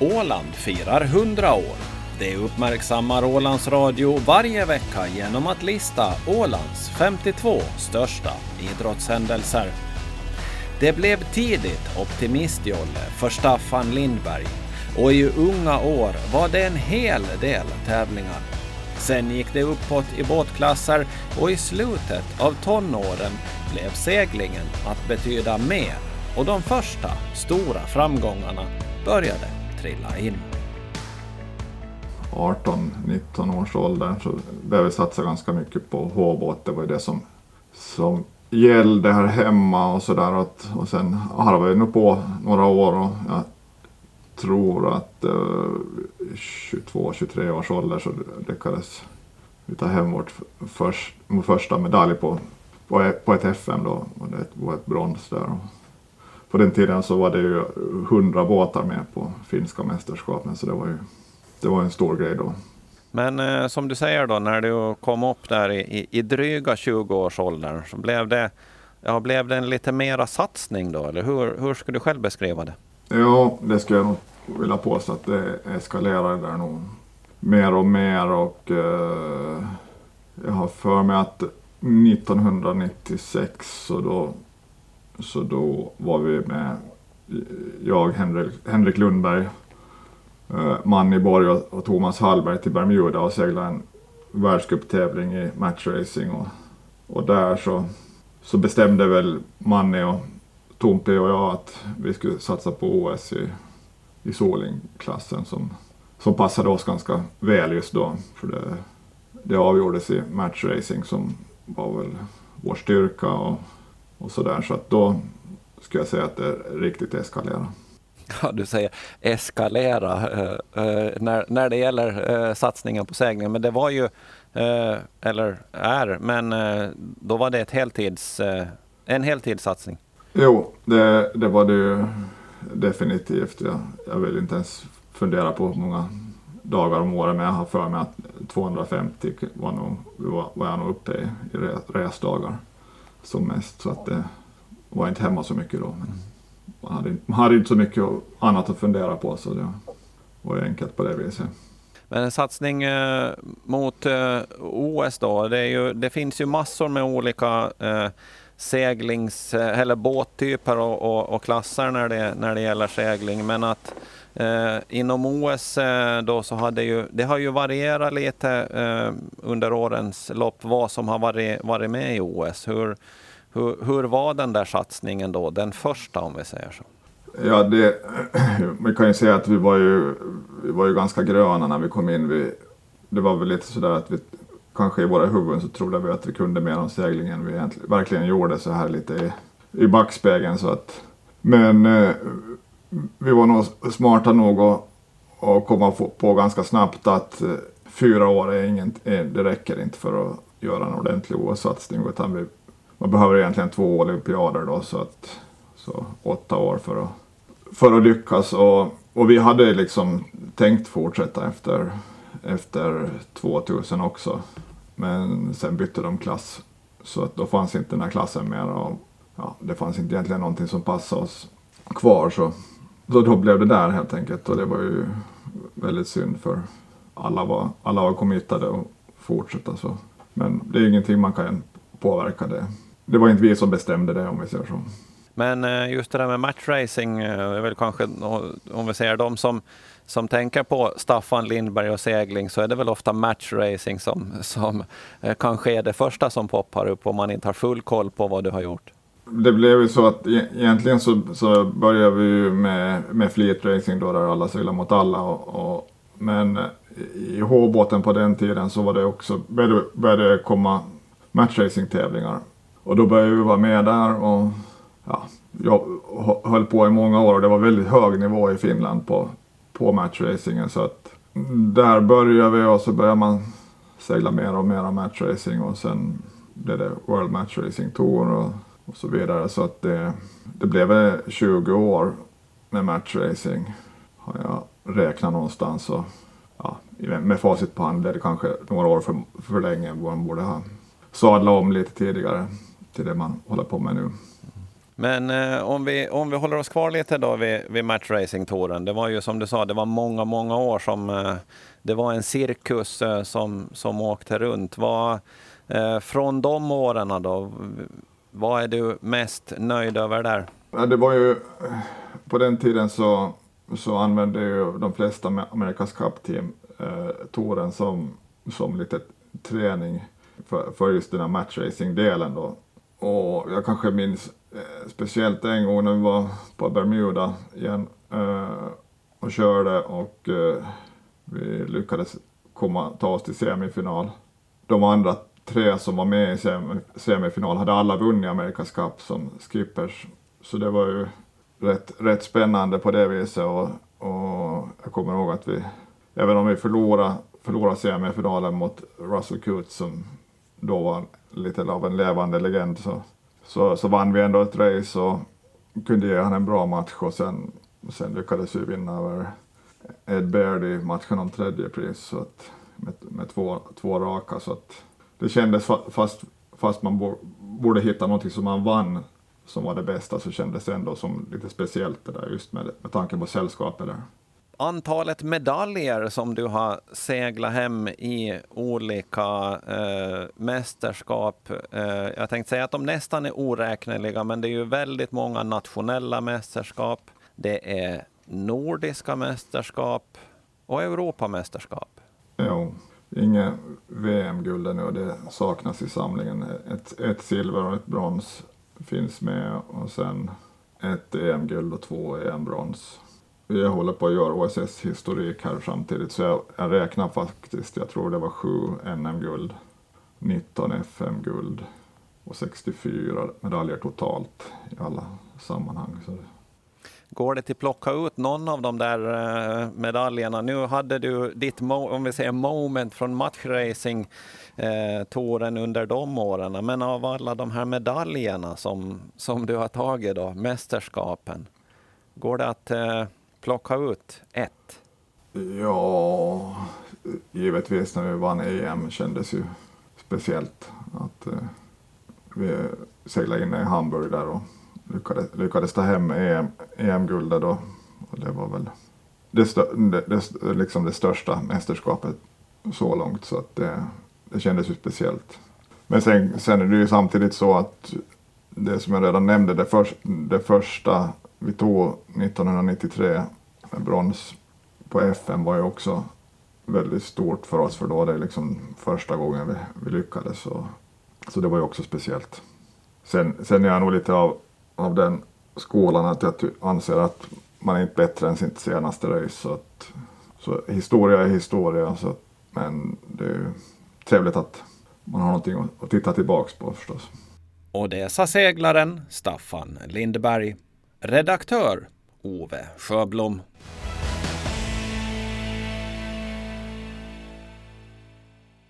Åland firar 100 år. Det uppmärksammar Ålands Radio varje vecka genom att lista Ålands 52 största idrottshändelser. Det blev tidigt optimistjolle för Staffan Lindberg och i unga år var det en hel del tävlingar. Sen gick det uppåt i båtklasser och i slutet av tonåren blev seglingen att betyda mer och de första stora framgångarna började trilla in. 18-19 års ålder så började vi satsa ganska mycket på hårbåt. Det var ju det som, som gällde här hemma och sådär. Och, och sen harvade vi nog på några år och jag tror att eh, uh, 22-23 års ålder så lyckades vi ta hem vårt först, vår första medalj på, på, på ett FM då. Och det var ett brons där. Och på den tiden så var det ju 100 båtar med på finska mästerskapen så det var ju det var en stor grej då. Men eh, som du säger då, när du kom upp där i, i, i dryga 20-årsåldern, så blev det, ja, blev det en lite mera satsning då? Eller hur, hur skulle du själv beskriva det? Ja, det skulle jag nog vilja påstå att det eskalerade där nog mer och mer och eh, jag har för mig att 1996 så då, så då var vi med jag, Henrik, Henrik Lundberg eh, Manny Borg och, och Thomas Hallberg till Bermuda och seglade en världscuptävling i matchracing. Och, och där så, så bestämde väl Manny och Tompe och jag att vi skulle satsa på OS i, i Soling-klassen som, som passade oss ganska väl just då. För det, det avgjordes i matchracing som var väl vår styrka och, och sådär. Så att då skulle jag säga att det riktigt eskalerade. ja, du säger eskalera eh, eh, när, när det gäller eh, satsningen på sägningen. Men det var ju, eh, eller är, men eh, då var det ett heltids, en heltidssatsning. Jo, det, det var det ju definitivt. Jag, jag vill inte ens fundera på hur många dagar om året, men jag har för mig att 250 var, nog, var, var jag nog uppe i, i resdagar som mest. Så att det var inte hemma så mycket då. Men man hade, man hade inte så mycket annat att fundera på så det var enkelt på det viset. Men en satsning eh, mot eh, OS då, det, ju, det, finns ju massor med olika eh, seglings eh, eller båttyper och, och, och, klasser när det, när det gäller segling. Men att eh, inom OS eh, då så har det ju, det har ju varierat lite eh, under årens lopp vad som har varit, varit med i OS. Hur, hur, hur var den där satsningen då, den första om vi säger så? Ja, det, vi kan ju säga att vi var ju, vi var ju ganska gröna när vi kom in. Vi, det var väl lite sådär att vi kanske i våra huvuden så trodde vi att vi kunde mer om seglingen än vi verkligen gjorde så här lite i, i backspegeln. Så att, men eh, vi var nog smarta nog att, att komma på ganska snabbt att eh, fyra år är ingen, det räcker inte för att göra en ordentlig OS-satsning utan vi man behöver egentligen två olympiader då så att så åtta år för att, för att lyckas och, och vi hade liksom tänkt fortsätta efter, efter 2000 också. Men sen bytte de klass så att då fanns inte den här klassen mer och ja, det fanns inte egentligen någonting som passade oss kvar så, så då blev det där helt enkelt och det var ju väldigt synd för alla var, alla var committade att fortsätta så. Men det är ingenting man kan påverka det det var inte vi som bestämde det om vi säger så. Men eh, just det där med matchracing eh, är väl kanske, om vi säger de som, som tänker på Staffan Lindberg och segling så är det väl ofta matchracing som, som eh, kanske är det första som poppar upp om man inte har full koll på vad du har gjort. Det blev ju så att e-, egentligen så, så började vi ju med, med fleet racing då där alla seglar mot alla. Och, och men i H-båten på den tiden så var det också, började, började komma matchracing-tävlingar. Och då började vi vara med där och ja, jag höll på i många år och det var väldigt hög nivå i Finland på, på matchracingen. Så att där började vi och så började man segla mer och mer matchracing och sen blev det World Match Racing Tour och, och så vidare. Så att det, det blev 20 år med matchracing har jag räknat någonstans. Och, ja, med facit på hand blev det kanske några år för, för länge. Man borde ha sadlat om lite tidigare till det man håller på med nu. Men eh, om, vi, om vi håller oss kvar lite då vid, vid matchracing-touren. Det var ju som du sa, det var många, många år som eh, det var en cirkus eh, som, som åkte runt. Var, eh, från de åren då, vad är du mest nöjd över där? Ja, det var ju, på den tiden så, så använde ju de flesta Amerikas Cup-team eh, touren som, som lite träning för, för just den här matchracing-delen då. Och jag kanske minns eh, speciellt en gång när vi var på Bermuda igen eh, och körde och eh, vi lyckades komma, ta oss till semifinal. De andra tre som var med i semifinal hade alla vunnit Amerikas Cup som skippers. Så det var ju rätt, rätt spännande på det viset och, och jag kommer ihåg att vi, även om vi förlorade, förlorade semifinalen mot Russell Coates som då var lite av en levande legend så, så, så vann vi ändå ett race och kunde ge honom en bra match och sen, sen lyckades vi vinna över Ed Baird i matchen om tredje pris så att, med, med två, två raka så att det kändes fast, fast man borde hitta någonting som man vann som var det bästa så kändes det ändå som lite speciellt det där just med, med tanke på sällskapet där. Antalet medaljer som du har seglat hem i olika eh, mästerskap. Eh, jag tänkte säga att de nästan är oräkneliga, men det är ju väldigt många nationella mästerskap. Det är nordiska mästerskap och Europamästerskap. Jo, inget VM-guld ännu och det saknas i samlingen. Ett, ett silver och ett brons finns med och sen ett EM-guld och två EM-brons. Vi håller på att göra OSS-historik här samtidigt så jag, jag räknar faktiskt, jag tror det var sju NM-guld, 19 FM-guld och 64 medaljer totalt i alla sammanhang. Så Går det att plocka ut någon av de där eh, medaljerna? Nu hade du ditt om vi säger moment från matchracing-touren eh, under de åren. Men av alla de här medaljerna som, som du har tagit då, mästerskapen, går det att eh, plocka ut ett? Ja, givetvis när vi vann EM kändes ju speciellt att eh, vi seglade in i Hamburg där och lyckades, lyckades ta hem EM, EM-guldet då. Och det var väl det, stö, det, det, liksom det största mästerskapet så långt så att det, det kändes ju speciellt. Men sen, sen är det ju samtidigt så att det som jag redan nämnde, det, för, det första vi tog 1993, med brons på FN var ju också väldigt stort för oss för då var det liksom första gången vi, vi lyckades. Och, så det var ju också speciellt. Sen, sen är jag nog lite av av den skolan att jag anser att man är inte bättre än sitt senaste race. Så, att, så historia är historia, så att, men det är ju trevligt att man har någonting att titta tillbaks på förstås. Och det sa seglaren Staffan Lindberg. Redaktör Ove Sjöblom.